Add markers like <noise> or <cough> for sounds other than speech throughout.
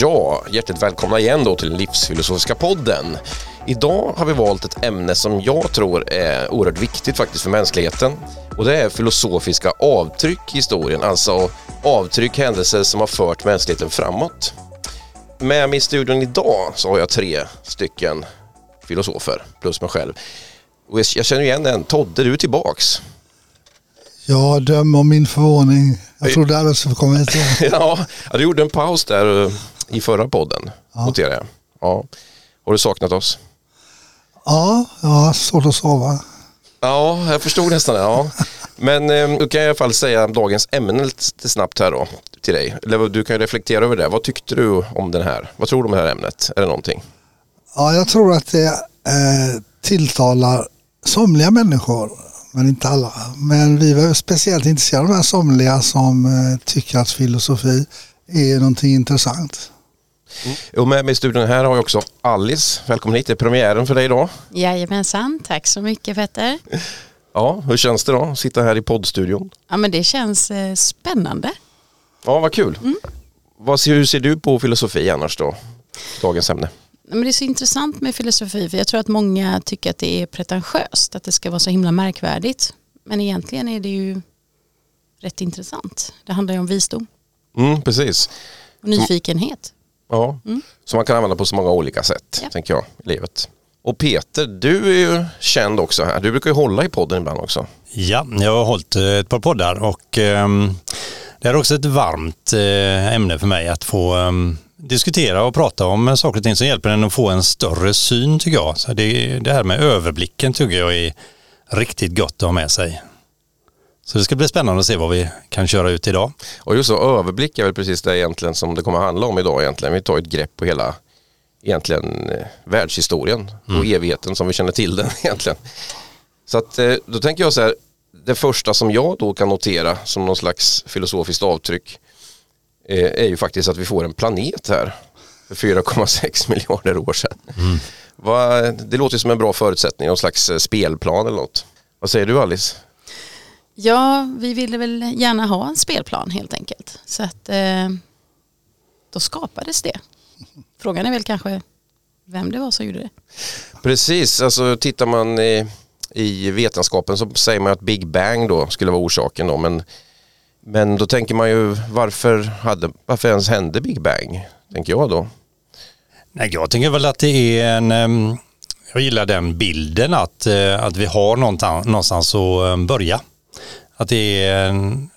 Ja, hjärtligt välkomna igen då till Livsfilosofiska podden. Idag har vi valt ett ämne som jag tror är oerhört viktigt faktiskt för mänskligheten. Och det är filosofiska avtryck i historien, alltså avtryck, händelser som har fört mänskligheten framåt. Med mig i studion idag så har jag tre stycken filosofer plus mig själv. Och jag känner igen en. Todde, du är tillbaks. Ja, döm om min förvåning. Jag trodde aldrig skulle komma hit <laughs> igen. ja, du gjorde en paus där i förra podden, ja. noterar jag. Ja. Har du saknat oss? Ja, jag har svårt att sova. Ja, jag förstod nästan det. Ja. Men eh, då kan jag i alla fall säga dagens ämne lite snabbt här då till dig. Eller du kan reflektera över det. Vad tyckte du om den här? Vad tror du om det här ämnet? Är det någonting? Ja, jag tror att det eh, tilltalar somliga människor, men inte alla. Men vi var speciellt intresserade av de här somliga som eh, tycker att filosofi är någonting intressant. Mm. Och med mig i studion här har jag också Alice. Välkommen hit, det är premiären för dig idag. Jajamensan, tack så mycket Petter. Ja, hur känns det då att sitta här i poddstudion? Ja men det känns eh, spännande. Ja, vad kul. Mm. Vad, hur ser du på filosofi annars då? Dagens ämne. Men det är så intressant med filosofi för jag tror att många tycker att det är pretentiöst, att det ska vara så himla märkvärdigt. Men egentligen är det ju rätt intressant. Det handlar ju om visdom. Mm, precis. Och nyfikenhet. Ja, mm. som man kan använda på så många olika sätt, ja. tänker jag, i livet. Och Peter, du är ju känd också här. Du brukar ju hålla i podden ibland också. Ja, jag har hållit eh, ett par poddar och um, det är också ett varmt uh, ämne för mig att få um, diskutera och prata om saker och ting som hjälper en att få en större syn tycker jag. Så det, det här med överblicken tycker jag är riktigt gott att ha med sig. Så det ska bli spännande att se vad vi kan köra ut idag. Och just så, överblick är väl precis det egentligen som det kommer att handla om idag egentligen. Vi tar ett grepp på hela egentligen eh, världshistorien mm. och evigheten som vi känner till den <laughs> egentligen. Så att eh, då tänker jag så här, det första som jag då kan notera som någon slags filosofiskt avtryck eh, är ju faktiskt att vi får en planet här för 4,6 <laughs> miljarder år sedan. Mm. Va, det låter som en bra förutsättning, någon slags spelplan eller något. Vad säger du Alice? Ja, vi ville väl gärna ha en spelplan helt enkelt. Så att eh, då skapades det. Frågan är väl kanske vem det var som gjorde det. Precis, alltså tittar man i, i vetenskapen så säger man att Big Bang då skulle vara orsaken då. Men, men då tänker man ju varför, hade, varför ens hände Big Bang? Tänker jag då. Nej, jag tänker väl att det är en, jag gillar den bilden att, eh, att vi har någonstans att börja. Att det är en,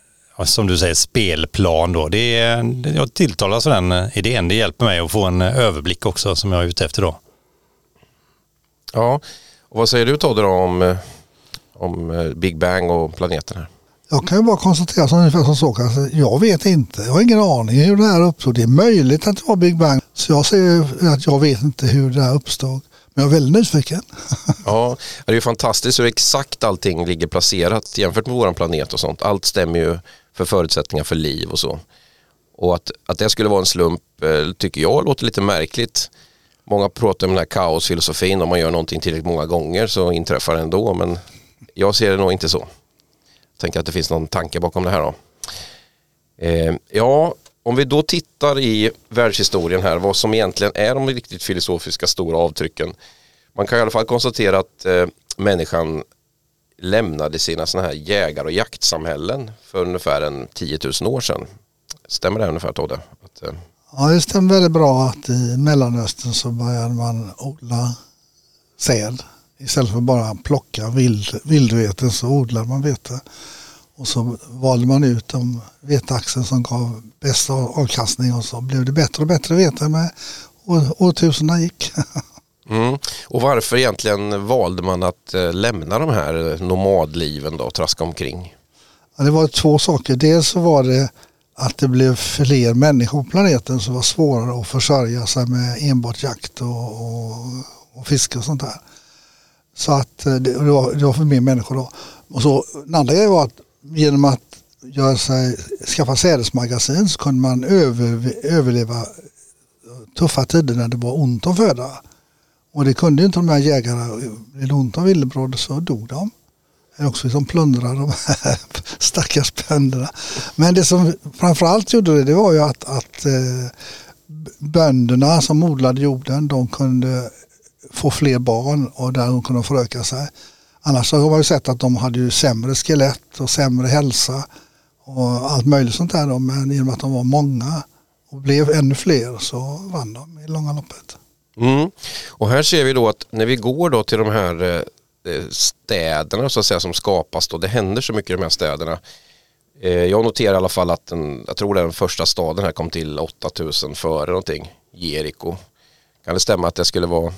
som du säger, spelplan då. Det är, jag tilltalas av den idén. Det hjälper mig att få en överblick också som jag är ute efter då. Ja, och vad säger du Todde om, om eh, Big Bang och planeten här? Jag kan ju bara konstatera som ungefär som så. Alltså, jag vet inte. Jag har ingen aning hur det här uppstod. Det är möjligt att det var Big Bang. Så jag säger att jag vet inte hur det här uppstod. Men jag är väldigt nyfiken. <laughs> ja, det är ju fantastiskt hur exakt allting ligger placerat jämfört med vår planet och sånt. Allt stämmer ju för förutsättningar för liv och så. Och att, att det skulle vara en slump eh, tycker jag låter lite märkligt. Många pratar om den här kaosfilosofin, om man gör någonting tillräckligt många gånger så inträffar det ändå. Men jag ser det nog inte så. Jag tänker att det finns någon tanke bakom det här då. Eh, ja, om vi då tittar i världshistorien här, vad som egentligen är de riktigt filosofiska stora avtrycken. Man kan i alla fall konstatera att eh, människan lämnade sina sådana här jägar och jaktsamhällen för ungefär en 10 000 år sedan. Stämmer det ungefär Todde? Att, eh... Ja det stämmer väldigt bra att i Mellanöstern så började man odla säd. Istället för bara plocka vild, vildvete så odlar man vete. Och så valde man ut de veteaxeln som gav bäst avkastning och så blev det bättre och bättre vete med årtusendena gick. <laughs> Mm. Och varför egentligen valde man att eh, lämna de här nomadliven då och traska omkring? Ja, det var två saker. Dels så var det att det blev fler människor på planeten som var svårare att försörja sig med enbart jakt och, och, och fiske och sånt där. Så att eh, det, det, var, det var för mer människor då. Och så, den andra grejen var att genom att göra sig, skaffa sädesmagasin så kunde man över, överleva tuffa tider när det var ont om föda. Och det kunde inte de här jägarna. Blev det ont om villebråd så dog de. Eller också som plundrade de här <laughs> stackars bönderna. Men det som framförallt gjorde det, det var ju att, att eh, bönderna som odlade jorden de kunde få fler barn och där kunde de föröka sig. Annars så har man ju sett att de hade ju sämre skelett och sämre hälsa och allt möjligt sånt där. Då. Men genom att de var många och blev ännu fler så vann de i långa loppet. Mm. Och här ser vi då att när vi går då till de här eh, städerna så att säga som skapas då, det händer så mycket i de här städerna. Eh, jag noterar i alla fall att den, jag tror den första staden här kom till 8000 före någonting, Jeriko. Kan det stämma att det skulle vara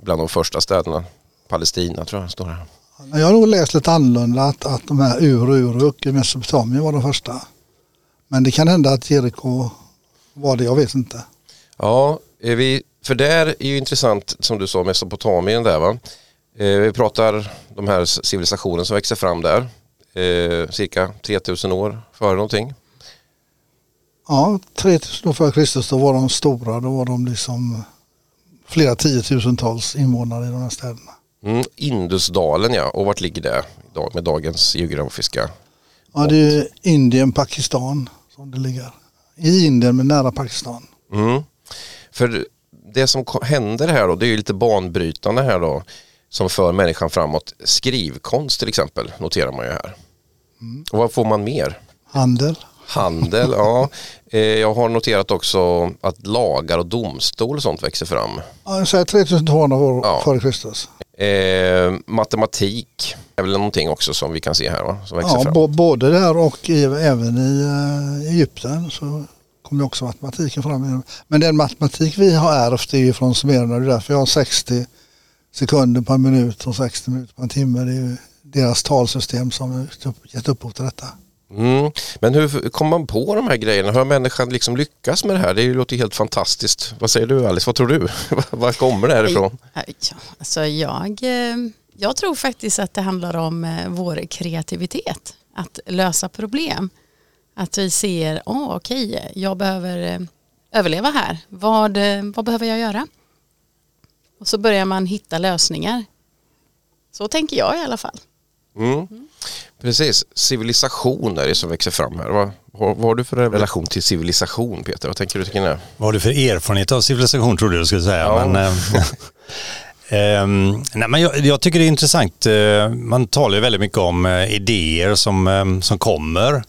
bland de första städerna? Palestina tror jag står här. Jag har nog läst lite annorlunda att, att de här Ur och Uruk i Mesopotamien var de första. Men det kan hända att Jeriko var det, jag vet inte. Ja, vi, för där är ju intressant som du sa Mesopotamien där va. Eh, vi pratar de här civilisationen som växer fram där. Eh, cirka 3000 år före någonting. Ja, 3000 år före Kristus då var de stora. Då var de liksom flera tiotusentals invånare i de här städerna. Mm, Indusdalen ja, och vart ligger det idag med dagens geografiska? Ja, det är Indien, Pakistan som det ligger. I Indien men nära Pakistan. Mm. För det som händer här då, det är ju lite banbrytande här då som för människan framåt. Skrivkonst till exempel noterar man ju här. Och vad får man mer? Handel. Handel, ja. <laughs> Eh, Jag har noterat också att lagar och domstol och sånt växer fram. Ja, säger 3200 år Ja. före Kristus. Eh, matematik är väl någonting också som vi kan se här va? Som växer Ja, fram. både där och i, även i uh, Egypten så kommer också matematiken fram. Men den matematik vi har ärvt är ju från sumererna. Det är därför jag har 60 sekunder på en minut och 60 minuter på en timme. Det är ju deras talsystem som har gett upphov till detta. Mm. Men hur kom man på de här grejerna? Hur har människan liksom lyckats med det här? Det låter helt fantastiskt. Vad säger du Alice? Vad tror du? <laughs> Var kommer det här ifrån? Ja, alltså jag, eh, jag tror faktiskt att det handlar om eh, vår kreativitet. Att lösa problem. Att vi ser, åh okej, jag behöver eh, överleva här. Vad, vad behöver jag göra? Och så börjar man hitta lösningar. Så tänker jag i alla fall. Mm. Precis, civilisation är som växer fram här. Vad, vad, vad har du för relation till civilisation Peter? Vad tänker du kring det? Vad har du för erfarenhet av civilisation trodde du skulle säga. Ja. Men, eh, <laughs> ehm, nej, men jag, jag tycker det är intressant. eh, Man talar ju väldigt mycket om eh, idéer som, eh, som kommer.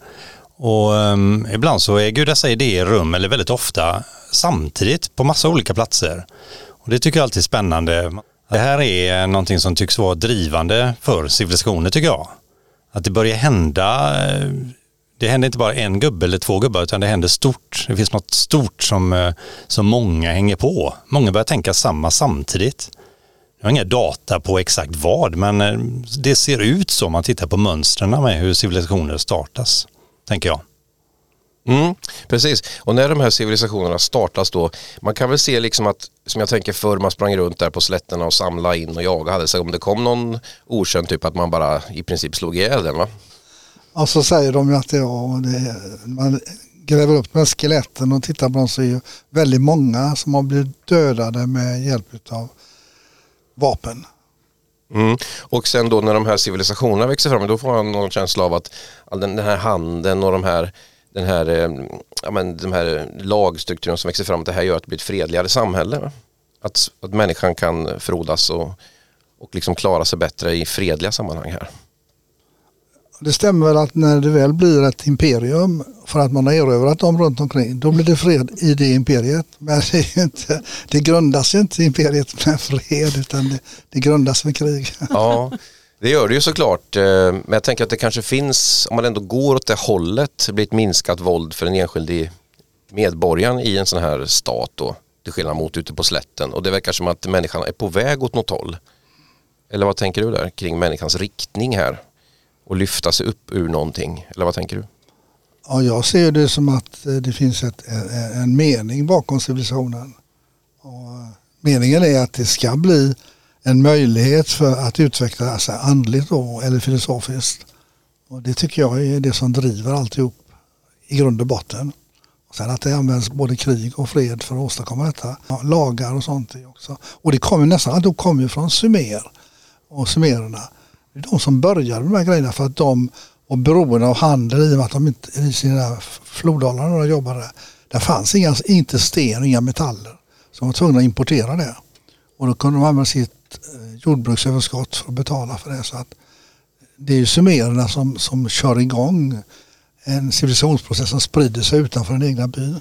Och ehm, ibland så äger ju dessa idéer rum, eller väldigt ofta samtidigt på massa olika platser. Och det tycker jag alltid är spännande. Det här är någonting som tycks vara drivande för civilisationer tycker jag. Att det börjar hända eh, det händer inte bara en gubbe eller två gubbar utan det händer stort. Det finns något stort som, eh, som många hänger på. Många börjar tänka samma samtidigt. Jag har inga data på exakt vad men eh, det ser ut så om man tittar på mönstren med hur civilisationer startas. Tänker jag. Mm, precis, och när de här civilisationerna startas då, man kan väl se liksom att, som jag tänker förr, man sprang runt där på slätterna och samlade in och jagade, så om det kom någon okänd typ att man bara i princip slog ihjäl den va? Och så säger de ju att det, ja, det, man gräver upp de här skeletten och tittar på dem så är ju väldigt många som har blivit dödade med hjälp av vapen. Mm. Och sen då när de här civilisationerna växer fram, då får man någon känsla av att all den, den här handeln och de här, den här, eh, ja, men, de här lagstrukturerna som växer fram, det här gör att det blir ett fredligare samhälle. Att, att människan kan frodas och, och liksom klara sig bättre i fredliga sammanhang här. Det stämmer väl att när det väl blir ett imperium för att man har erövrat dem runt omkring då blir det fred i det imperiet. Men det, är inte, det grundas ju inte imperiet med fred utan det, det grundas med krig. Ja, det gör det ju såklart. Eh, men jag tänker att det kanske finns, om man ändå går åt det hållet, blir ett minskat våld för den enskilde medborgaren i en sån här stat då, till skillnad mot ute på slätten. Och det verkar som att människan är på väg åt något håll. Eller vad tänker du där kring människans riktning här? Och lyfta sig upp ur någonting. Eller vad tänker du? Ja, jag ser det som att eh, det finns ett, eh, en, mening bakom civilisationen. Och meningen är att det ska bli en möjlighet för att utveckla sig andligt då, eller filosofiskt. Och det tycker jag är det som driver alltihop i grund och botten. Och sen att det används både krig och fred för att åstadkomma detta. Ja, lagar och sånt också. Och det kommer nästan alltid kommer ju från Sumer och sumererna. Det är de som började med de här grejerna för att de var beroende av handel i och med att de inte i sina floddalar när de jobbade. Det fanns inga, inte sten och inga metaller. Så de var tvungna att importera det. Och då kunde de använda sitt eh, jordbruksöverskott för att betala för det. Så att det är ju sumererna som, som kör igång en civilisationsprocess som sprider sig utanför den egna byn.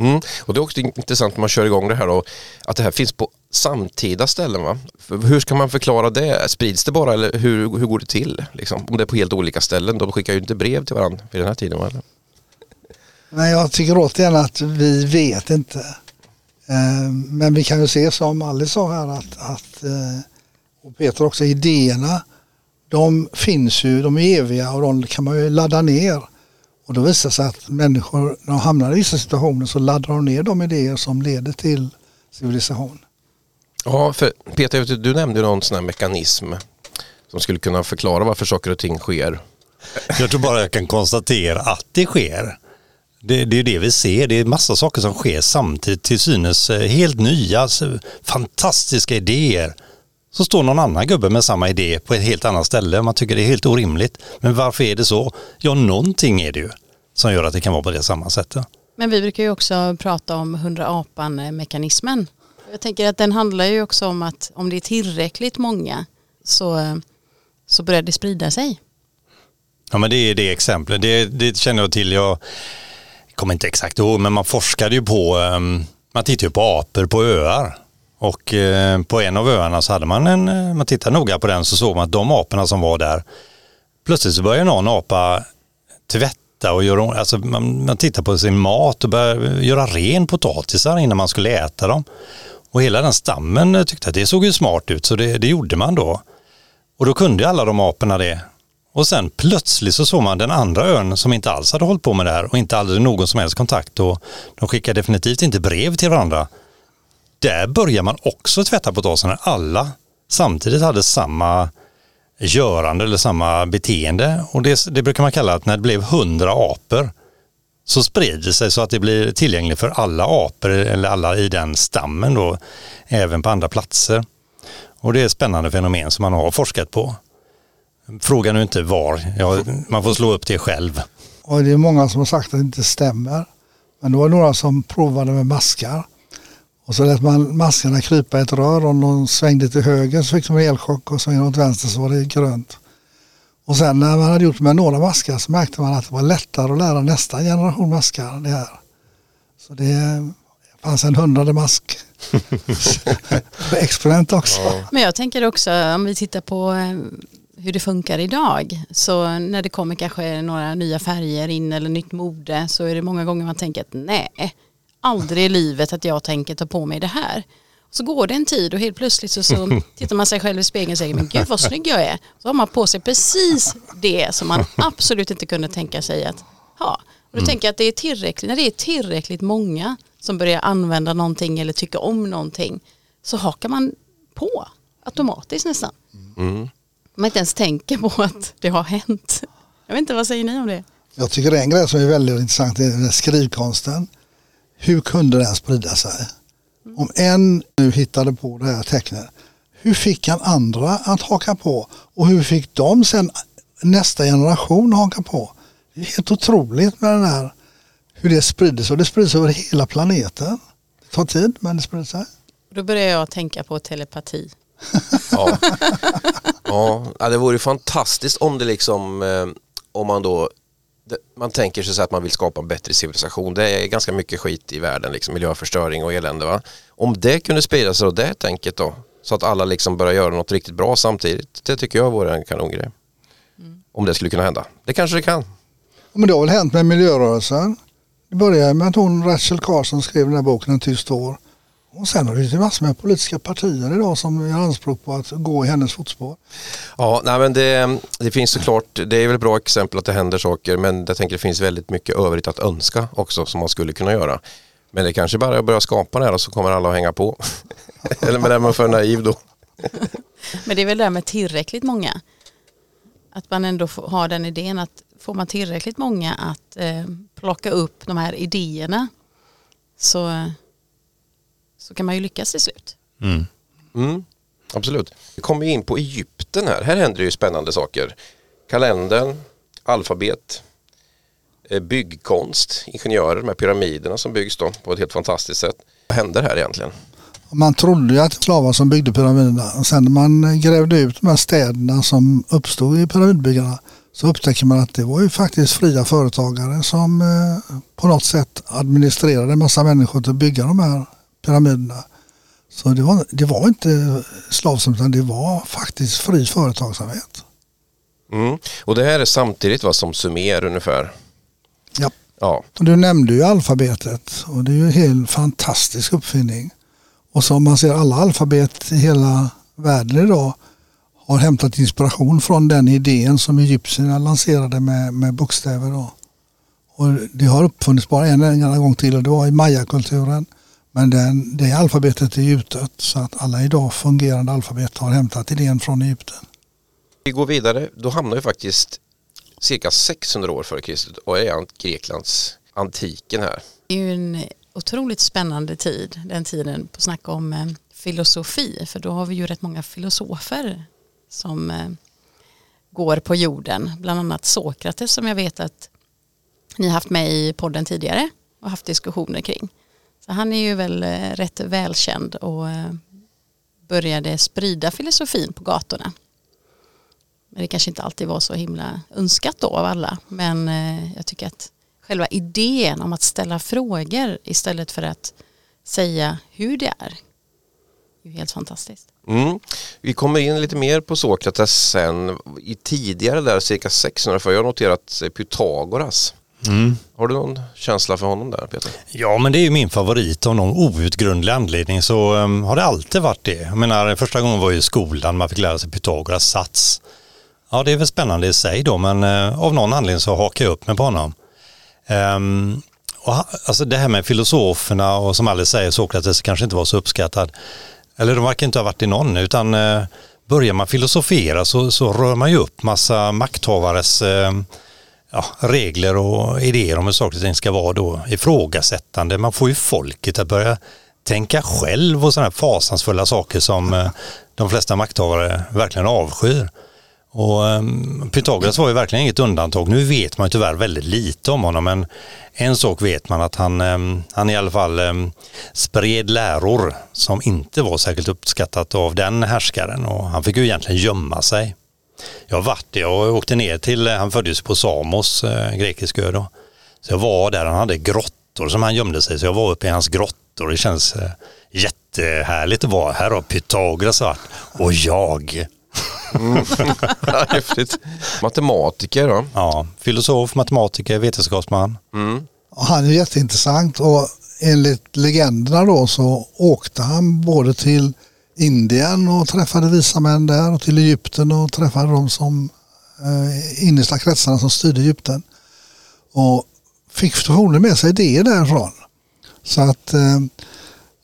Mm. Och det är också intressant när man kör igång det här och att det här finns på samtida ställen. Va? Hur ska man förklara det? Sprids det bara eller hur, hur går det till? Liksom? Om det är på helt olika ställen, de skickar ju inte brev till varandra vid den här tiden. Eller? Nej, jag tycker återigen att vi vet inte. Eh, men vi kan ju se som Alice sa här att, att eh, och Peter också, idéerna de finns ju, de är eviga och de kan man ju ladda ner. Och då visar det sig att människor, när de hamnar i vissa situationer så laddar de ner de idéer som leder till civilisation. Ja, för Peter, du nämnde någon sån här mekanism som skulle kunna förklara varför saker och ting sker. Jag tror bara jag kan konstatera att det sker. Det, det är det vi ser. Det är massa saker som sker samtidigt till synes eh, helt nya, fantastiska idéer. Så står någon annan gubbe med samma idé på ett helt annat ställe. Man tycker det är helt orimligt. Men varför är det så? Ja, någonting är det ju som gör att det kan vara på det samma sättet. Men vi brukar ju också prata om hundra apan-mekanismen. Jag tänker att den handlar ju också om att om det är tillräckligt många så, så börjar det sprida sig. Ja men det är det exemplet. Det, det känner jag till. Jag kommer inte exakt ihåg men man forskade ju på, ehm, man tittade ju på apor på öar. Och eh, på en av öarna så hade man en, eh, man tittade noga på den så såg man att de aporna som var där, plötsligt så började någon apa tvätta och göra, alltså man, man tittar på sin mat och började göra ren potatisar innan man skulle äta dem. Och hela den stammen eh, tyckte att det såg ju smart ut så det, det gjorde man då. Och då kunde alla de aporna det. Och sen plötsligt så såg man den andra ön som inte alls hade hållit på med det här och inte hade någon som helst kontakt och de skickade definitivt inte brev till varandra. Där börjar man också tvätta potatisarna. Alla samtidigt hade samma görande eller samma beteende och det, det brukar man kalla att när det blev hundra apor så sprider det sig så att det blir tillgängligt för alla apor eller alla i den stammen då, även på andra platser. Och det är ett spännande fenomen som man har forskat på. Fråga nu inte var, ja, man får slå upp det själv. Och det är många som har sagt att det inte stämmer. Men det var några som provade med maskar. Och så lät man maskarna krypa i ett rör och om de svängde till höger så fick de elchock och svängde åt vänster så var det grönt. Och sen när man hade gjort med några maskar så märkte man att det var lättare att lära nästa generation maskar det här. Så det fanns en hundrade mask. <laughs> Experiment också. Ja. Men jag tänker också om vi tittar på eh, hur det funkar idag. Så när det kommer kanske några nya färger in eller nytt mode så är det många gånger man tänker att nej, aldrig i livet att jag tänker ta på mig det här. Så går det en tid och helt plötsligt så, så <laughs> tittar man sig själv i spegeln och säger men gud vad snygg jag är. Så har man på sig precis det som man absolut inte kunde tänka sig att ha. Och då mm. tänker jag att det är tillräckligt, när det är tillräckligt många som börjar använda någonting eller tycka om någonting så hakar man på automatiskt nästan. Mm. Man inte ens tänker på att det har hänt. Jag vet inte, vad säger ni om det? Jag tycker det är en grej som är väldigt intressant, det är skrivkonsten. Hur kunde den sprida sig? Om en nu hittade på det här tecknet, hur fick han andra att haka på? Och hur fick de sen nästa generation haka på? Det är helt otroligt med den här, hur det sprider sig. Och det sprider sig över hela planeten. Det tar tid men det sprider sig. Då börjar jag tänka på telepati. Ja. ja, det vore fantastiskt om det liksom, eh, om man då man tänker sig att man vill skapa en bättre civilisation. Det är ganska mycket skit i världen, liksom, miljöförstöring och elände. Va? Om det kunde sprida sig då, det tänket då, så att alla liksom börjar göra något riktigt bra samtidigt. Det tycker jag vore en kanongrej. Mm. Om det skulle kunna hända. Det kanske det kan. Men det har väl hänt med miljörörelsen. Det började med att hon Rachel Carson skrev den här boken En tyst år. Och sen har det ju massor med politiska partier idag som gör anspråk på att gå i hennes fotspår. Ja, nej men det, det finns såklart, det är väl bra exempel att det händer saker men jag tänker det finns väldigt mycket övrigt att önska också som man skulle kunna göra. Men det kanske bara är att börja skapa det här och så kommer alla att hänga på. <laughs> Eller men är man för naiv då? <laughs> men det är väl det här med tillräckligt många. Att man ändå har den idén att får man tillräckligt många att eh, plocka upp de här idéerna så så kan man ju lyckas till slut. Mm. Mm, absolut. Vi kommer in på Egypten här. Här händer ju spännande saker. Kalendern, alfabet, eh, byggkonst, ingenjörer, de här pyramiderna som byggs då på ett helt fantastiskt sätt. Vad händer här egentligen? Man trodde ju att det var slavar som byggde pyramiderna. Och sen när man grävde ut de här städerna som uppstod i pyramidbyggarna så upptäcker man att det var ju faktiskt fria företagare som eh, på något sätt administrerade en massa människor till att bygga de här pyramiderna. Så det var, det var inte slavsam utan det var faktiskt fri företagsamhet. Mm. Och det här är samtidigt vad som Sumer ungefär. Ja. Ja, Och du nämnde ju alfabetet och det är ju en helt fantastisk uppfinning. Och så om man ser alla alfabet i hela världen idag har hämtat inspiration från den idén som egyptierna lanserade med, med bokstäver. Då. Och det har uppfunnits bara en enda gång till och det var i mayakulturen. Men den, det alfabetet är utdött så att alla idag fungerande alfabet har hämtat idén från Egypten. vi går vidare. Då hamnar vi faktiskt cirka 600 år före Kristus och är Greklands antiken här. Det är ju en otroligt spännande tid, den tiden på att snacka om eh, filosofi, för då har vi ju rätt många filosofer som eh, går på jorden, bland annat Sokrates som jag vet att ni har haft med i podden tidigare och haft diskussioner kring. Så han är ju väl eh, rätt välkänd och eh, började sprida filosofin på gatorna. Men det kanske inte alltid var så himla önskat då av alla, men eh, jag tycker att själva idén om att ställa frågor istället för att säga hur det är. är helt fantastiskt. Mm. Vi kommer in lite mer på Sokrates sen. I tidigare där cirka 600 för jag har noterat Pythagoras. Mm. Har du någon känsla för honom där Peter? Ja, men det är ju min favorit av någon outgrundlig anledning så um, har det alltid varit det. Jag menar, första gången var ju i skolan man fick lära sig Pythagoras sats. Ja, det är väl spännande i sig då, men uh, av någon anledning så hakar jag upp mig på honom. Um, och, alltså det här med filosoferna och som Alice säger, Sokrates kanske inte var så uppskattad. Eller de verkar inte ha varit i någon, utan uh, börjar man filosofera så, så rör man ju upp massa makthavares eh, ja, regler och idéer om hur saker och ting ska vara då ifrågasättande. Man får ju folket att börja tänka själv och sådana här fasansfulla saker som eh, de flesta makthavare verkligen avskyr. Och um, Pythagoras var ju verkligen inget undantag. Nu vet man ju tyvärr väldigt lite om honom men en sak vet man att han, um, han i alla fall um, spred läror som inte var särskilt uppskattat av den härskaren och han fick ju egentligen gömma sig. Jag har varit det och åkte ner till, han föddes på Samos, eh, grekisk ö då. Så jag var där, han hade grottor som han gömde sig, så jag var uppe i hans grottor. Det känns eh, jättehärligt att vara här och Pythagoras varit och jag. <laughs> Ja, Häftigt. Matematiker då? Ja, filosof, matematiker, vetenskapsman. Mm. Han är jätteintressant och enligt legenderna då så åkte han både till Indien och träffade visa män där och till Egypten och träffade de som eh, innersta kretsarna som styrde Egypten. Och fick förmodligen med sig idéer därifrån. Så att eh,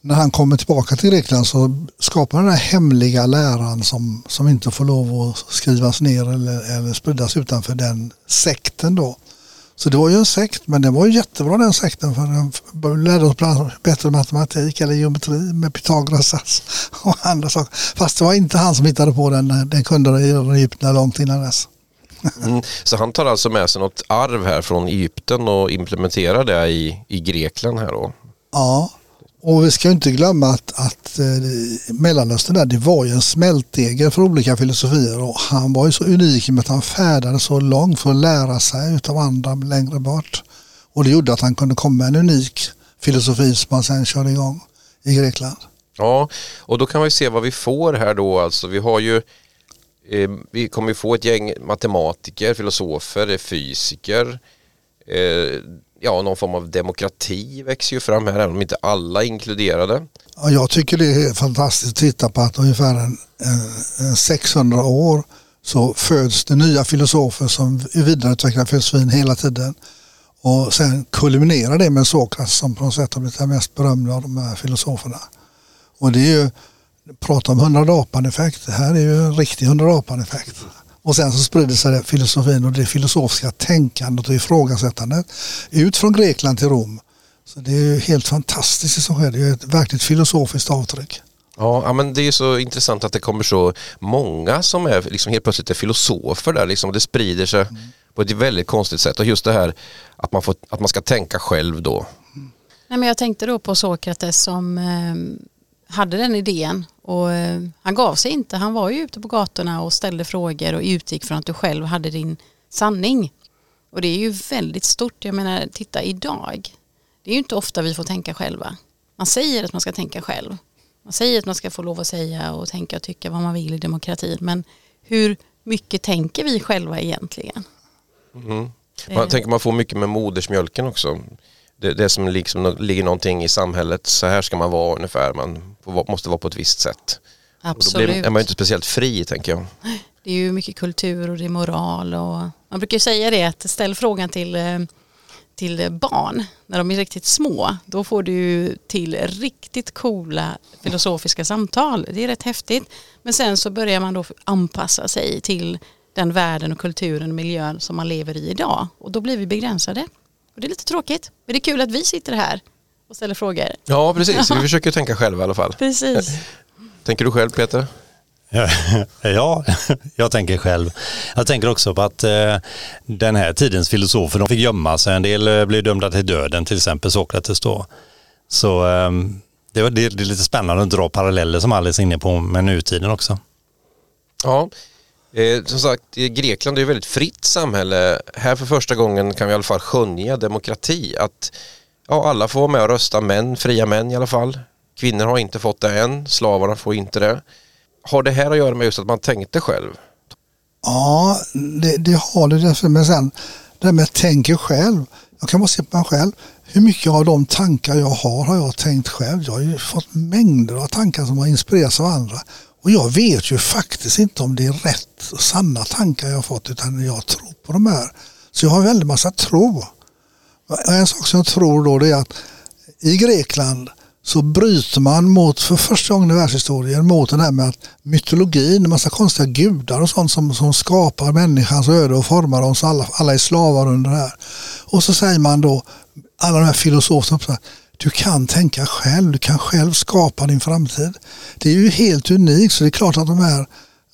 när han kommer tillbaka till Grekland så skapar han den här hemliga läran som, som inte får lov att skrivas ner eller, eller spridas utanför den sekten då. Så det var ju en sekt, men den var ju jättebra den sekten för den lärde oss bland bättre matematik eller geometri med Pythagoras sats <laughs> och andra saker. Fast det var inte han som hittade på den, den kunde Egypten långt innan dess. <laughs> Mm. Så han tar alltså med sig något arv här från Egypten och implementerar det i, i Grekland här då? Ja, och vi ska inte glömma att, att eh, Mellanöstern där, det var ju en smältdegel för olika filosofier och han var ju så unik med att han färdades så långt för att lära sig utav andra längre bort. Och det gjorde att han kunde komma med en unik filosofi som han sen körde igång i Grekland. Ja, och då kan vi se vad vi får här då. Alltså vi har ju eh, vi kommer ju få ett gäng matematiker, filosofer, fysiker. Eh, ja, någon form av demokrati växer ju fram här, även om inte alla är inkluderade. Ja, jag tycker det är fantastiskt att titta på att ungefär en, en, en 600 år så föds det nya filosofer som vidareutvecklar filosofin hela tiden. Och sen kulminerar det med Sokrates som på något sätt har blivit den mest berömda av de här filosoferna. Och det är ju, prata om hundradapan-effekt, det här är ju en riktig hundradapan-effekt. Och sen så sprider sig filosofin och det filosofiska tänkandet och ifrågasättandet ut från Grekland till Rom. Så det är ju helt fantastiskt det som sker. Det är ett verkligt filosofiskt avtryck. Ja, ja, men det är så intressant att det kommer så många som är liksom helt plötsligt är filosofer där. Liksom. Det sprider sig på ett väldigt konstigt sätt. Och just det här att man, får, att man ska tänka själv då. Nej, men jag tänkte då på Sokrates som eh, hade den idén och eh, han gav sig inte. Han var ju ute på gatorna och ställde frågor och utgick från att du själv hade din sanning. Och det är ju väldigt stort. Jag menar, titta idag. Det är ju inte ofta vi får tänka själva. Man säger att man ska tänka själv. Man säger att man ska få lov att säga och tänka och tycka vad man vill i demokratin. Men hur mycket tänker vi själva egentligen? Mm. Man tänker man får mycket med modersmjölken också. Det, det som liksom ligger någonting i samhället, så här ska man vara ungefär, man måste vara på ett visst sätt. Absolut. Och då blir, är man inte speciellt fri tänker jag. Det är ju mycket kultur och det är moral och man brukar säga det att ställ frågan till eh, till barn när de är riktigt små då får du till riktigt coola filosofiska samtal. Det är rätt häftigt. Men sen så börjar man då anpassa sig till den världen och kulturen och miljön som man lever i idag och då blir vi begränsade. Och det är lite tråkigt men det är kul att vi sitter här och ställer frågor. Ja precis, vi försöker tänka själva i alla fall. <laughs> Precis. Tänker du själv Peter? <laughs> Ja, <laughs> jag tänker själv. Jag tänker också på att eh, den här tidens filosofer de fick gömma sig. En del eh, blev dömda till döden, till exempel Sokrates då. Så eh, det, var, det, det är lite spännande att dra paralleller som Alice är inne på med nutiden också. Ja, eh, som sagt Grekland är ett väldigt fritt samhälle. Här för första gången kan vi i alla fall skönja demokrati. Att ja, alla får vara med och rösta, män, fria män i alla fall. Kvinnor har inte fått det än, slavarna får inte det. Har det här att göra med just att man tänkte själv? Ja, det, det har det därför. Men sen det här med tänker själv. Jag kan bara se på mig själv. Hur mycket av de tankar jag har har jag tänkt själv? Jag har ju fått mängder av tankar som har inspirerats av andra. Och jag vet ju faktiskt inte om det är rätt och sanna tankar jag har fått utan jag tror på de här. Så jag har en väldigt massa tro. En sak som jag tror då det är att i Grekland så bryter man mot, för första gången i världshistorien, mot det här med att mytologin, en massa konstiga gudar och sånt som, som skapar människans öde och formar oss alla, alla är slavar under det här. Och så säger man då, alla de här filosoferna, du kan tänka själv, du kan själv skapa din framtid. Det är ju helt unikt så det är klart att de här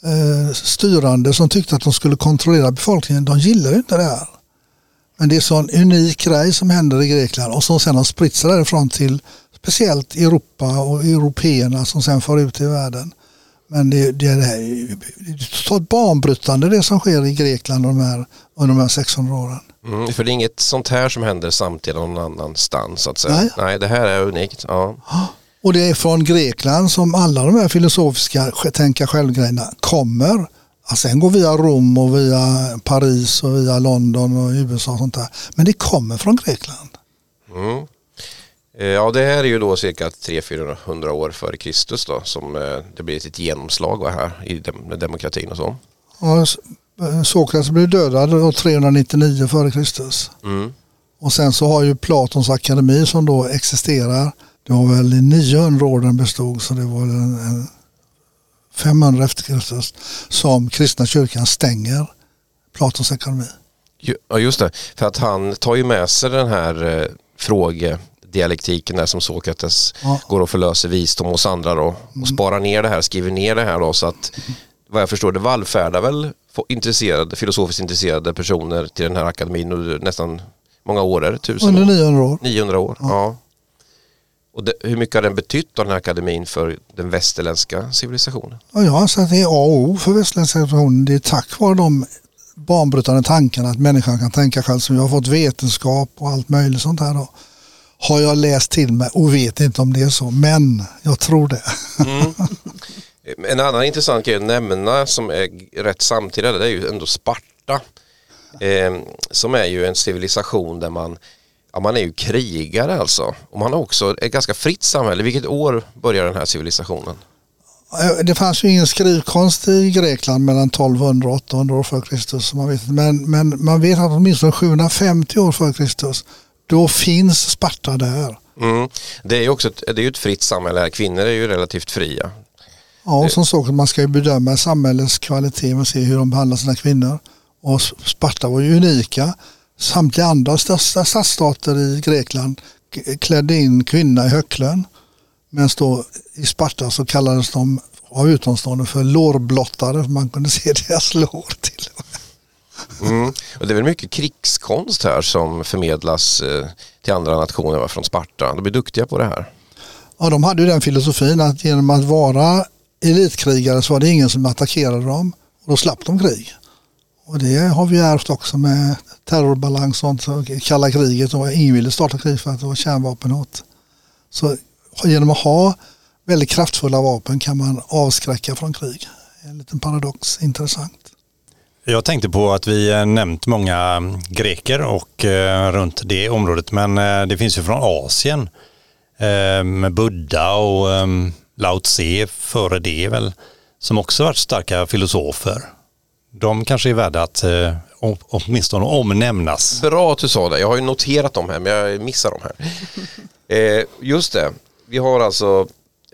eh, styrande som tyckte att de skulle kontrollera befolkningen, de gillar inte det här. Men det är så en unik grej som händer i Grekland och som sen har spritt sig därifrån till speciellt Europa och européerna som sen far ut i världen. Men det, det, det är totalt banbrytande det som sker i Grekland de här, under de här 600 åren. Mm, för det är inget sånt här som händer samtidigt någon annanstans. Så att säga. Nej. Nej, det här är unikt. Ja. <gasps> Och det är från Grekland som alla de här filosofiska tänka själv-grejerna kommer. Alltså sen går via Rom och via Paris och via London och USA och sånt där. Men det kommer från Grekland. Mm. Eh, ja, det här är ju då cirka 300-400 år före Kristus då som eh, det blir ett genomslag här i demokratin och så. Ja, Sokrates blev dödad 399 före Kristus. Mm. Och sen så har ju Platons akademi som då existerar. Det var väl i 900 år den bestod så det var en, en 500 efter Kristus som kristna kyrkan stänger Platons akademi. Ja just det, för att han tar ju med sig den här eh, fråge dialektiken där som Sokrates ja. går och förlöser visdom hos andra då och mm. sparar ner det här, skriver ner det här då så att vad jag förstår det vallfärdar väl intresserade, filosofiskt intresserade personer till den här akademin under nästan många år, är det? Tusen Under 900 år. 900 år, ja. ja. Och det, hur mycket har den betytt av den här akademin för den västerländska civilisationen? Ja, jag anser att det är A och O för västerländska civilisationen. Det är tack vare de banbrytande tankarna att människan kan tänka själv som jag har fått vetenskap och allt möjligt sånt här då har jag läst till mig och vet inte om det är så, men jag tror det. Mm. <laughs> En annan intressant grej att nämna som är rätt samtida det är ju ändå Sparta. Eh, som är ju en civilisation där man, ja, man är ju krigare alltså. Och man har också ett ganska fritt samhälle. Vilket år börjar den här civilisationen? Det fanns ju ingen skrivkonst i Grekland mellan 1200 och 800 år före Kristus. Man vet. Men, men man vet att åtminstone 750 år före Kristus då finns Sparta där. Mm. Det är ju också ett, det är ett fritt samhälle här. Kvinnor är ju relativt fria. Ja, och som så man ska ju bedöma samhällets kvalitet och se hur de behandlar sina kvinnor. Och Sparta var ju unika. Samtliga andra största stadsstater i Grekland klädde in kvinna i höcklön. Men då i Sparta så kallades de av utomstående för lårblottare. Man kunde se <laughs> deras lår till Mm. Och det är väl mycket krigskonst här som förmedlas eh, till andra nationer från Sparta. De är duktiga på det här. Ja, de hade ju den filosofin att genom att vara elitkrigare så var det ingen som attackerade dem och då slapp de krig. Och det har vi ärvt också med terrorbalans och sånt, kalla kriget och ingen ville starta krig för att det var kärnvapenhot. Så genom att ha väldigt kraftfulla vapen kan man avskräcka från krig. En liten paradox, intressant. Jag tänkte på att vi nämnt många greker och eh, runt det området men eh, det finns ju från Asien eh, med Buddha och ehm, Lao Tse före det väl som också varit starka filosofer. De kanske är värda att eh, åtminstone omnämnas. Bra att du sa det. Jag har ju noterat dem här men jag missar dem här. <laughs> Eh, just det. Vi har alltså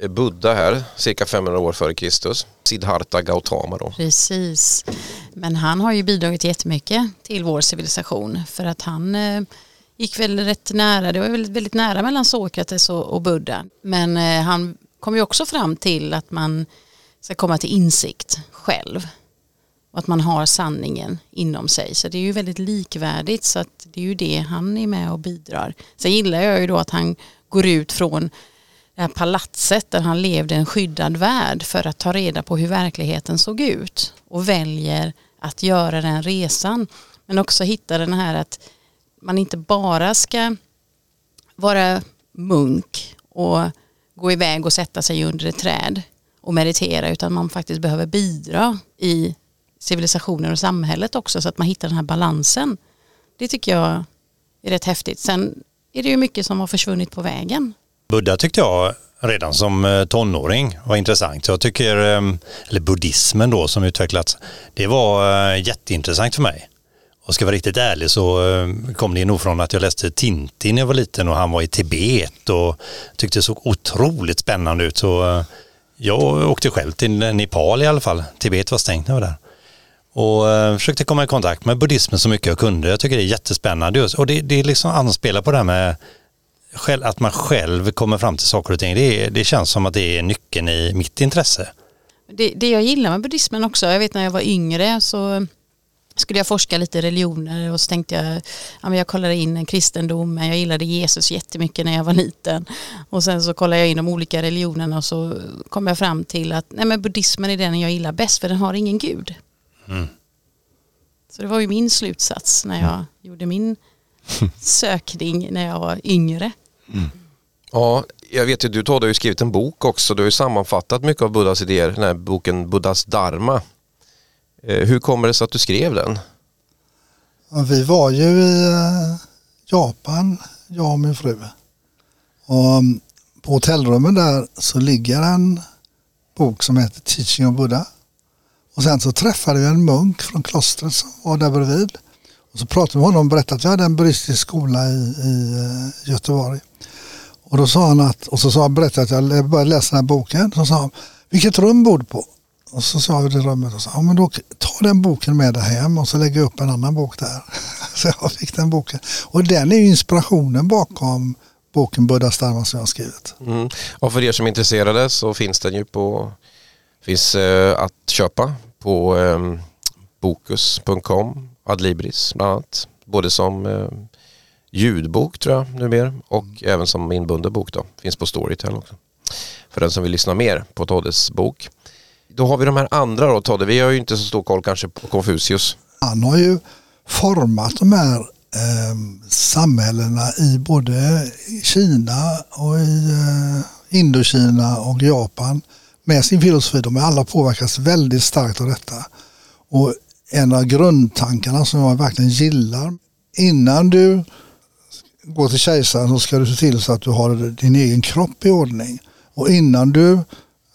Buddha här, cirka 500 år före Kristus. Siddhartha Gautama då. Precis. Men han har ju bidragit jättemycket till vår civilisation för att han eh, gick väl rätt nära, det var väldigt, väldigt nära mellan Sokrates och, och Buddha. Men eh, han kom ju också fram till att man ska komma till insikt själv och att man har sanningen inom sig. Så det är ju väldigt likvärdigt så att det är ju det han är med och bidrar. Sen gillar jag ju då att han går ut från det här palatset där han levde en skyddad värld för att ta reda på hur verkligheten såg ut och väljer att göra den resan. Men också hitta den här att man inte bara ska vara munk och gå iväg och sätta sig under ett träd och meditera utan man faktiskt behöver bidra i civilisationen och samhället också så att man hittar den här balansen. Det tycker jag är rätt häftigt. Sen är det ju mycket som har försvunnit på vägen. Buddha tyckte jag redan som eh, tonåring var intressant. Jag tycker, eh, eller buddhismen då som utvecklats, det var eh, jätteintressant för mig. Och ska jag vara riktigt ärlig så eh, kom det nog från att jag läste Tintin när jag var liten och han var i Tibet och tyckte det såg otroligt spännande ut. Så eh, jag åkte själv till Nepal i alla fall. Tibet var stängt när jag var där. Och eh, försökte komma i kontakt med buddhismen så mycket jag kunde. Jag tycker det är jättespännande just. Och det, det liksom anspelar på det här med att man själv kommer fram till saker och ting, det, det känns som att det är nyckeln i mitt intresse. Det, det jag gillar med buddhismen också, jag vet när jag var yngre så skulle jag forska lite religioner och så tänkte jag, ja, jag kollade in kristendomen, jag gillade Jesus jättemycket när jag var liten. Och sen så kollade jag in de olika religionerna och så kom jag fram till att nej, men buddhismen är den jag gillar bäst för den har ingen gud. Mm. Så det var ju min slutsats när jag mm. gjorde min <laughs> sökning när jag var yngre. Mm. Ja, jag vet ju, du Todd har ju skrivit en bok också. Du har ju sammanfattat mycket av Buddhas idéer, den här boken Buddhas Dharma. Eh, hur kommer det sig att du skrev den? Ja, vi var ju i eh, Japan, jag och min fru. Och mm, på hotellrummet där så ligger en bok som heter Teaching of Buddha. Och sen så träffade vi en munk från klostret som var där bredvid. Och så pratade vi med honom och berättade att vi hade en buddhistisk skola i, i eh, Göteborg. Och då sa han att, och så sa han, berättade att jag började läsa den här boken. Så sa han, vilket rum bor du på? Och så sa jag det rummet och sa, ja men då ta den boken med dig hem och så lägger jag upp en annan bok där. <laughs> så jag fick den boken. Och den är inspirationen bakom boken Buddha Starma som jag har skrivit. Mm. Och för er som är intresserade så finns den ju på, finns eh, att köpa på eh, bokus.com Adlibris bland annat. Både som eh, ljudbok tror jag numera och mm. även som inbunden bok då. Finns på Storytel också. För den som vill lyssna mer på Toddes bok. Då har vi de här andra då Todde. Vi har ju inte så stor koll kanske på Konfucius. Han har ju format de här eh, samhällena i både Kina och i eh, Indokina och Japan med sin filosofi. De har alla påverkas väldigt starkt av detta. Och en av grundtankarna som jag verkligen gillar. Innan du går till kejsaren så ska du se till så att du har din egen kropp i ordning. Och innan du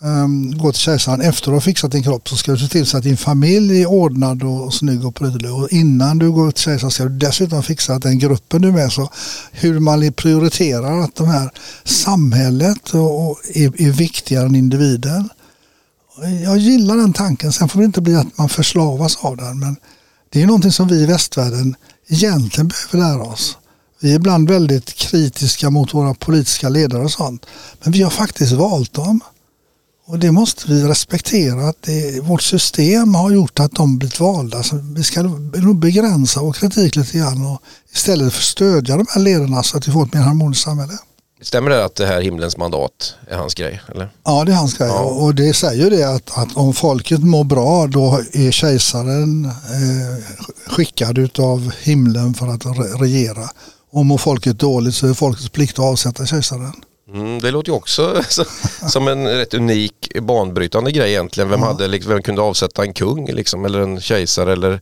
um, gå till kejsaren efter att har fixat din kropp så ska du se till så att din familj är ordnad och snygg och prydlig. Och innan du går till kejsaren ska du dessutom fixa att den gruppen du är med så hur man prioriterar att de här samhället och, och är, är viktigare än individen jag gillar den tanken. Sen får det inte bli att man förslavas av den. Men det är någonting som vi i västvärlden egentligen behöver lära oss. Vi är ibland väldigt kritiska mot våra politiska ledare och sånt. Men vi har faktiskt valt dem. Och det måste vi respektera. Att det, vårt system har gjort att de blivit valda. Så vi ska nog begränsa vår kritik lite grann och istället för stödja de här ledarna så att vi får ett mer harmoniskt samhälle. Stämmer det att det här himlens mandat är hans grej? Eller? Ja, det är hans grej. Ja. Och det säger ju det att, att om folket mår bra då är kejsaren eh, skickad utav himlen för att re- regera. Och mår folket dåligt så är folkets plikt att avsätta kejsaren. Mm, det låter ju också <laughs> så- som en rätt unik banbrytande grej egentligen. Vem, hade, liksom, vem kunde avsätta en kung liksom, eller en kejsare eller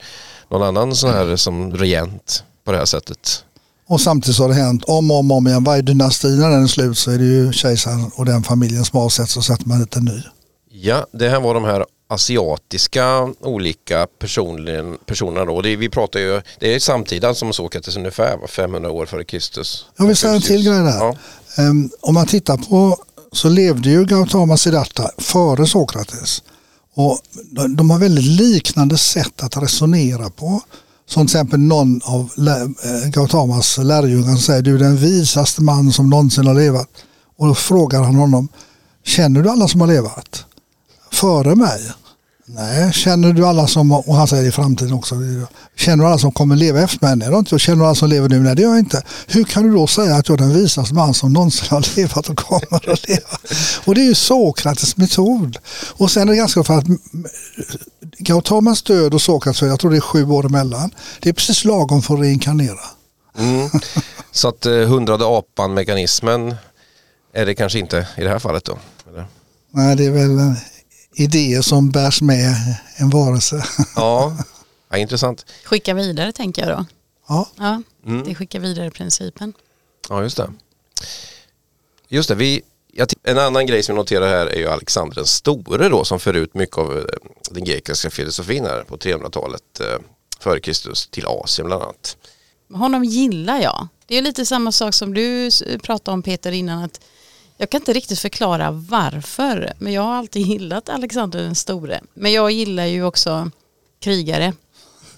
någon annan sån här som regent på det här sättet? Och samtidigt så har det hänt om och om, om igen. Varje dynasti när den är slut så är det ju kejsaren och den familjen som avsätts och sätter man dit en ny. Ja, det här var de här asiatiska olika personen, personerna då. Det, vi pratar ju, det är samtida som Sokrates ungefär, va? 500 år före Kristus. Jag vill säga en till grej där. Ja. Ehm, om man tittar på så levde ju Gautama Siddhartha före Sokrates. Och de, har väldigt liknande sätt att resonera på. Som till exempel någon av eh, Gautamas lärjungar som säger du är den visaste man som någonsin har levat. Och då frågar han honom, känner du alla som har levat? Före mig? Nej, känner du alla som, och han säger i framtiden också, känner du alla som kommer leva efter mig? Nej, inte jag. Känner du alla som lever nu? Nej, det gör jag inte. Hur kan du då säga att jag är den visaste man som någonsin har levat och kommer att leva? Och det är ju Sokrates metod. Och sen är det ganska för att Gautamas död och Sokrates död, jag tror det är sju år emellan, det är precis lagom för att reinkarnera. Mm. Så att eh, hundrade apan-mekanismen är det kanske inte i det här fallet då? Eller? Nej, det är väl eh, idéer som bärs med en varelse. Ja, ja, intressant. Skicka vidare tänker jag då. Ja, Ja, Mm. det är skicka vidare principen. Ja, just det. Just det, vi, en annan grej som jag noterar här är ju Alexander den store då som för ut mycket av eh, den grekiska filosofin här på 300-talet eh, före Kristus till Asien bland annat. Honom gillar jag. Det är lite samma sak som du pratade om Peter innan att jag kan inte riktigt förklara varför men jag har alltid gillat Alexander den store. Men jag gillar ju också krigare.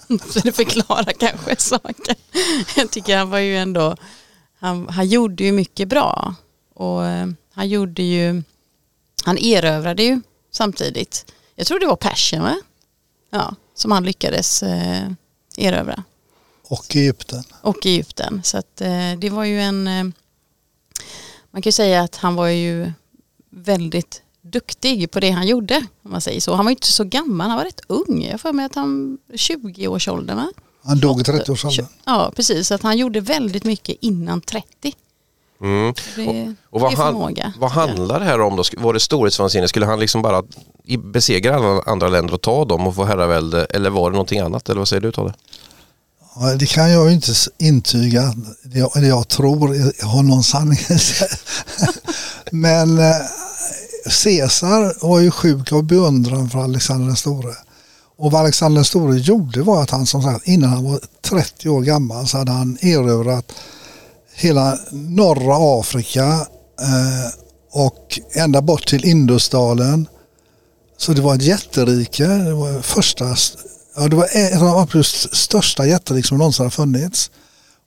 <laughs> Så det förklarar kanske saker. Jag tycker han var ju ändå, han, han gjorde ju mycket bra. Och eh, han gjorde ju, han erövrade ju samtidigt. Jag tror det var Persien va? Ja, som han lyckades eh, erövra och Egypten. och Egypten. Så att, eh, det var ju en, eh, man kan ju säga att han var ju väldigt duktig på det han gjorde. Om man säger så. Han var ju inte så gammal, han var rätt ung. Jag får mig att han 20-årsåldern va? Han dog i 30-årsåldern. Ja precis, så att han gjorde väldigt mycket innan 30. Mm. Det, Och vad, är han, vad handlar det här om då? Var det storhetsvansinne? Skulle han liksom bara besegra alla andra länder och ta dem och få herravälde? Eller var det någonting annat? Eller vad säger du Tolle? Det kan jag ju inte intyga. Det jag, det jag tror har någon sanning. <laughs> Men eh, Caesar var ju sjuk av beundran för Alexander den store. Och vad Alexander den store gjorde var att han som sagt innan han var 30 år gammal så hade han erövrat hela norra Afrika eh, och ända bort till Indusdalen. Så det var ett jätterike. Det var första, ja, det var ett av de absolut största jätterik som någonsin har funnits.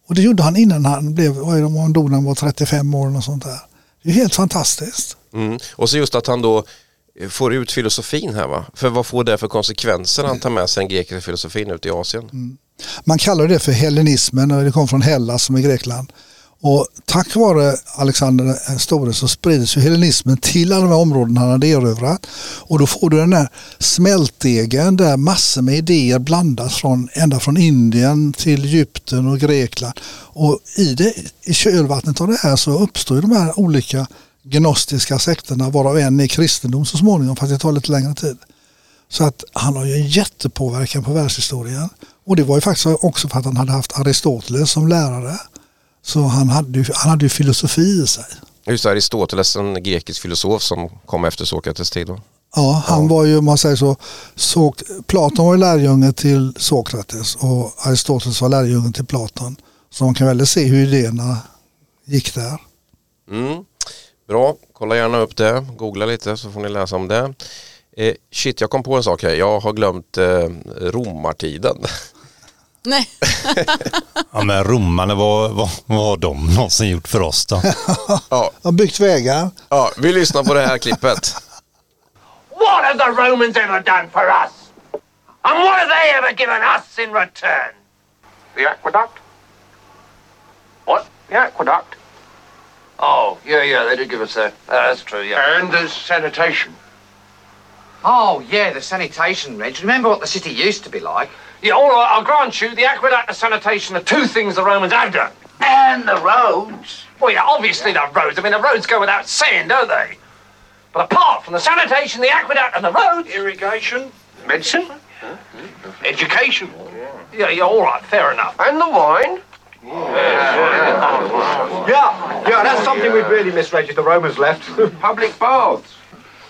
Och det gjorde han innan han blev, vad är det, han dog när han var 35 år något sånt där. Det är helt fantastiskt. Mm. Och så just att han då eh, får ut filosofin här va? För vad får det för konsekvenser han tar med sig den grekiska filosofin ut i Asien? Man kallar det för hellenismen och det kom från Hellas som är Grekland. Och tack vare Alexander den store så sprids ju hellenismen till alla de här områdena han hade erövrat. Och då får du den här smältdegen där massor med idéer blandas från, ända från Indien till Egypten och Grekland. Och i, det, i kölvattnet av det här så uppstår ju de här olika gnostiska sekterna varav en är kristendom så småningom fast det tar lite längre tid. Så att han har ju en jättepåverkan på världshistorien. Och det var ju faktiskt också för att han hade haft Aristoteles som lärare. Så han hade ju, han hade ju filosofi i sig. Just Aristoteles, en grekisk filosof som kom efter Sokrates tid då. Ja, han var ju, om man säger så, så, Platon var ju lärjunge till Sokrates och Aristoteles var lärjunge till Platon. Så man kan väl se hur idéerna gick där. Mm. Bra, kolla gärna upp det, googla lite så får ni läsa om det. Eh, shit, jag kom på en sak här. Jag har glömt eh, romartiden. <laughs> Nej, <laughs> Ja men romarna, vad, vad, vad har de någonsin gjort för oss då? ja, <laughs> har byggt vägar. ja, vi lyssnar på det här klippet. What have the Romans ever done for us? And what have they ever given us in return? The aqueduct? What? The aqueduct. Oh, yeah, yeah, they did give us that. Uh, that's true, yeah. And the sanitation. Oh, yeah, the sanitation, Reg. Remember what the city used to be like? Yeah, all right, I'll grant you the aqueduct and sanitation are two things the Romans have done. And the roads. Well, yeah, obviously the roads. I mean, the roads go without saying, don't they? But apart from the sanitation, the aqueduct, and the roads, Irrigation. Medicine. Education. yeah, yeah, all right, fair enough. And the wine. Yeah, yeah, that's something we've really missed, Reg, if the Romans left. Public baths.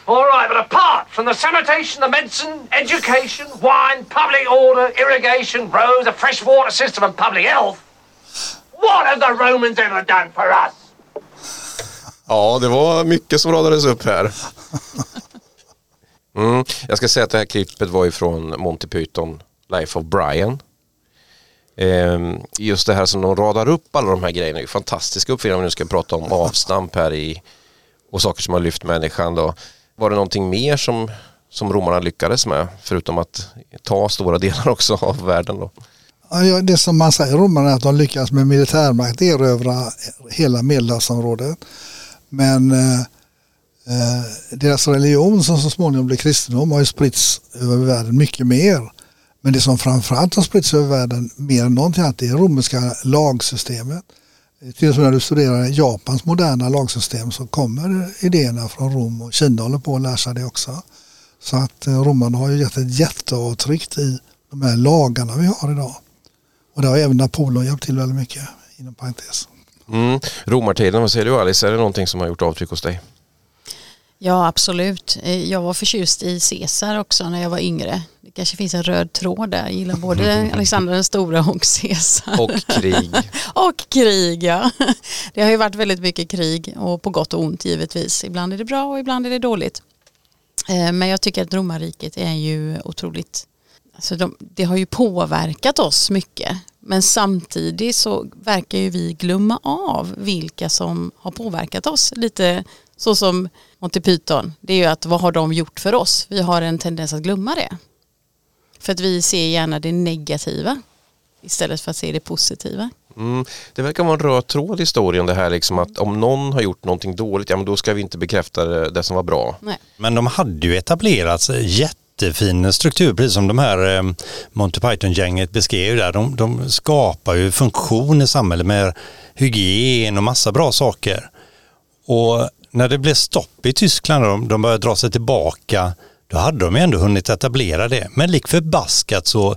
All right, but apart from the sanitation, the medicine, education, wine, public order, irrigation, roads, a fresh water system, and public health, what have the Romans ever done for us? Ja, det var mycket som radades upp här. <laughs> Mm. Jag ska säga att det här klippet var ifrån Monty Python, Life of Brian. Ehm, just det här som de radar upp alla de här grejerna är ju fantastiska uppfinningar om vi nu ska prata om avstamp här i och saker som har lyft människan då. Var det någonting mer som, som romarna lyckades med förutom att ta stora delar också av världen då? Ja, Det som man säger romarna är att de lyckades med militärmakt erövra hela medelhavsområdet. Men eh, eh, deras religion som så småningom blev kristendom har ju spritts över världen mycket mer. Men det som framförallt har spritts över världen mer än någonting annat det är det romerska lagsystemet. Till och med när du studerar Japans moderna lagsystem så kommer idéerna från Rom och Kina håller på att lära sig det också. Så att eh, romarna har ju gett ett jätteavtryck i de här lagarna vi har idag. Och det har även Napoleon hjälpt till väldigt mycket inom parentes. Mm. Romartiden, vad säger du Alice? Är det någonting som har gjort avtryck hos dig? Ja, absolut. Eh, Jag var förtjust i Caesar också när jag var yngre. Det kanske finns en röd tråd där. Jag gillar både <laughs> Alexander den stora och Caesar. Och krig. <laughs> Och krig, ja. Det har ju varit väldigt mycket krig och på gott och ont givetvis. Ibland är det bra och ibland är det dåligt. Eh, Men jag tycker att romarriket är ju otroligt, alltså de, det har ju påverkat oss mycket. Men samtidigt så verkar ju vi glömma av vilka som har påverkat oss. Lite så som Monty Python, det är ju att vad har de gjort för oss? Vi har en tendens att glömma det. För att vi ser gärna det negativa istället för att se det positiva. Mm. Det verkar vara en röd tråd i historien det här liksom att om någon har gjort någonting dåligt, ja men då ska vi inte bekräfta det, det som var bra. Nej. Men de hade ju etablerat jättefin struktur, precis som de här eh, Monty Python-gänget beskrev där. De, de skapar ju funktion i samhället med hygien och massa bra saker. Och när det blev stopp i Tyskland och de, de började dra sig tillbaka, då hade de ju ändå hunnit etablera det. Men lik förbaskat så,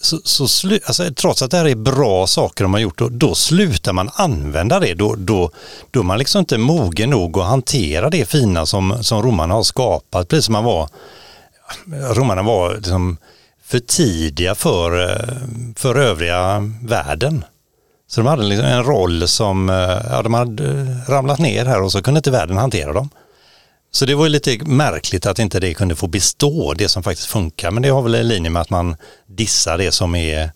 så, så slu, alltså, trots att det här är bra saker de har gjort, då, då slutar man använda det. Då, då, då är man liksom inte mogen nog att hantera det fina som, som romarna har skapat. Precis som man var, romarna var liksom för tidiga för, för övriga världen. Så de hade liksom en roll som, eh, ja de hade eh, ramlat ner här och så kunde inte världen hantera dem. Så det var ju lite märkligt att inte det kunde få bestå, det som faktiskt funkar. Men det har väl en linje med att man dissar det som är,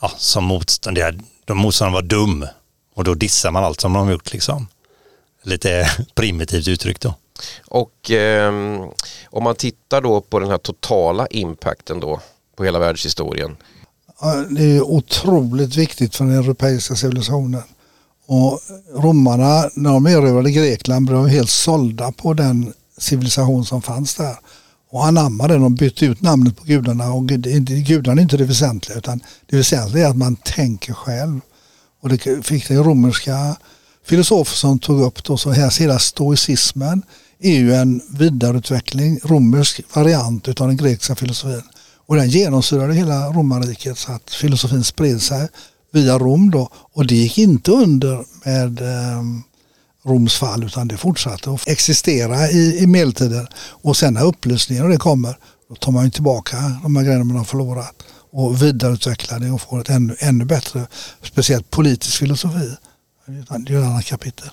ja, som motstånd. Det är- De motståndarna var dum och då dissar man allt som de har gjort liksom. Lite <laughs> primitivt uttryckt då. Och eh, om man tittar då på den här totala impacten då på hela världshistorien. Det är otroligt viktigt för den europeiska civilisationen. Och romarna, när de erövrade Grekland, blev de helt sålda på den civilisation som fanns där. Och anammade den och bytte ut namnet på gudarna. Och gudarna är inte det väsentliga utan det väsentliga är att man tänker själv. Och det fick det romerska filosofer som tog upp då, så här hela stoicismen är ju en vidareutveckling, romersk variant utav den grekiska filosofin. Och den genomsyrade hela romarriket så att filosofin spred sig via Rom då. Och det gick inte under med eh, Roms fall utan det fortsatte att existera i, i medeltiden. Och sen när upplysningen och det kommer då tar man ju tillbaka de här grejerna man har förlorat och vidareutvecklar det och får ett ännu, ännu bättre, speciellt politisk filosofi. Det är ett annat kapitel.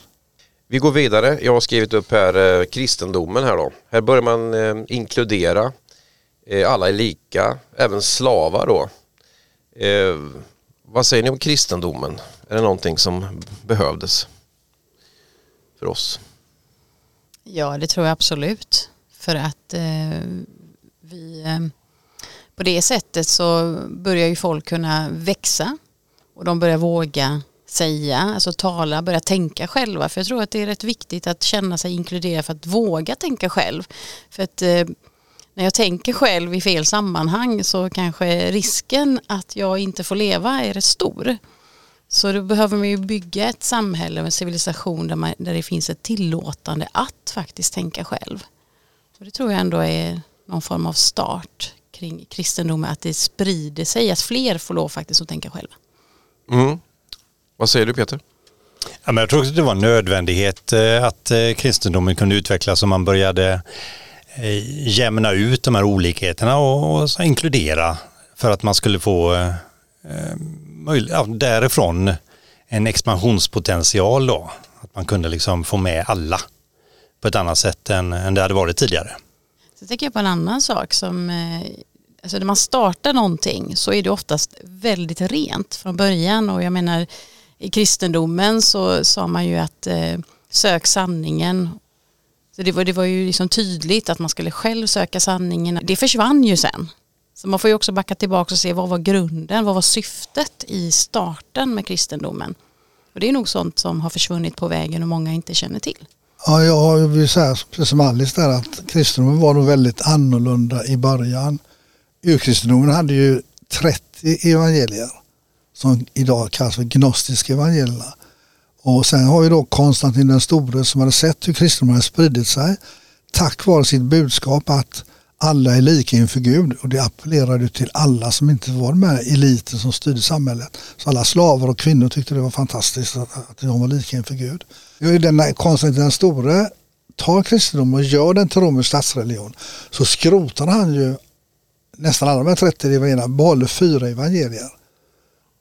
Vi går vidare. Jag har skrivit upp här eh, kristendomen här då. Här börjar man eh, inkludera Eh, alla är lika, även slavar då. Eh, vad säger ni om kristendomen? Är det någonting som behövdes för oss? Ja, det tror jag absolut. För att eh, vi, eh, på det sättet så börjar ju folk kunna växa och de börjar våga säga, alltså tala, börja tänka själva. För jag tror att det är rätt viktigt att känna sig inkluderad för att våga tänka själv. För att eh, när jag tänker själv i fel sammanhang så kanske risken att jag inte får leva är rätt stor. Så då behöver man ju bygga ett samhälle och en civilisation där, man, där det finns ett tillåtande att faktiskt tänka själv. Och det tror jag ändå är någon form av start kring kristendomen, att det sprider sig, att fler får lov faktiskt att tänka själva. Mm. Vad säger du Peter? Ja, men jag tror att det var en nödvändighet eh, att eh, kristendomen kunde utvecklas och man började Eh, jämna ut de här olikheterna och, och så inkludera för att man skulle få eh, eh, möjlig, ja, därifrån en expansionspotential då. Att man kunde liksom få med alla på ett annat sätt än, än det hade varit tidigare. Så tänker jag på en annan sak som, eh, alltså när man startar någonting så är det oftast väldigt rent från början och jag menar i kristendomen så sa man ju att eh, sök sanningen. Så det var, det var ju liksom tydligt att man skulle själv söka sanningen. Det försvann ju sen. Så man får ju också backa tillbaka och se vad var grunden, vad var syftet i starten med kristendomen. Och det är nog sånt som har försvunnit på vägen och många inte känner till. Ja, jag vill säga precis som Alice där att kristendomen var nog väldigt annorlunda i början. Urkristendomen hade ju 30 evangelier som idag kallas för gnostiska evangelierna. Och sen har vi då Konstantin den store som hade sett hur kristendomen hade spridit sig tack vare sitt budskap att alla är lika inför Gud och det appellerade till alla som inte var med eliten som styrde samhället. Så alla slavar och kvinnor tyckte det var fantastiskt att, att de var lika inför Gud. Den Konstantin den store tar kristendomen och gör den till romersk statsreligion så skrotar han ju nästan alla de här 30 evangelierna, behåller fyra evangelier.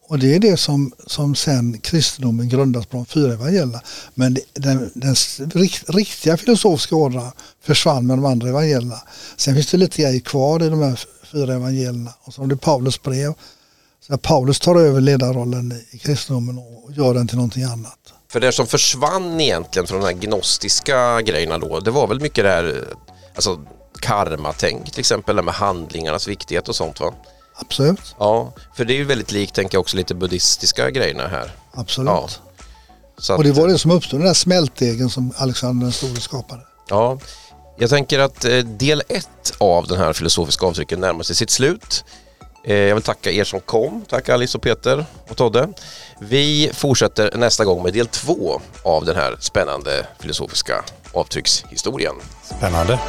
Och det är det som, som sen kristendomen grundas på de fyra evangelierna. Men den, den riktiga filosofiska ådran försvann med de andra evangelierna. Sen finns det lite grejer kvar i de här fyra evangelierna. Och så har det Paulus brev. Så Paulus tar över ledarrollen i kristendomen och gör den till någonting annat. För det som försvann egentligen från de här gnostiska grejerna då, det var väl mycket det här, eh, alltså karmatänk till exempel, med handlingarnas viktighet och sånt va? Absolut. Ja, för det är ju väldigt likt, tänker jag också, lite buddhistiska grejerna här. Absolut. Ja. Så och det var det som uppstod, den där smältdegen som Alexander den store skapade. Ja, jag tänker att eh, del ett av den här filosofiska avtrycken närmar sig sitt slut. Eh, jag vill tacka er som kom. Tack Alice och Peter och Todde. Vi fortsätter nästa gång med del två av den här spännande filosofiska avtryckshistorien. Spännande.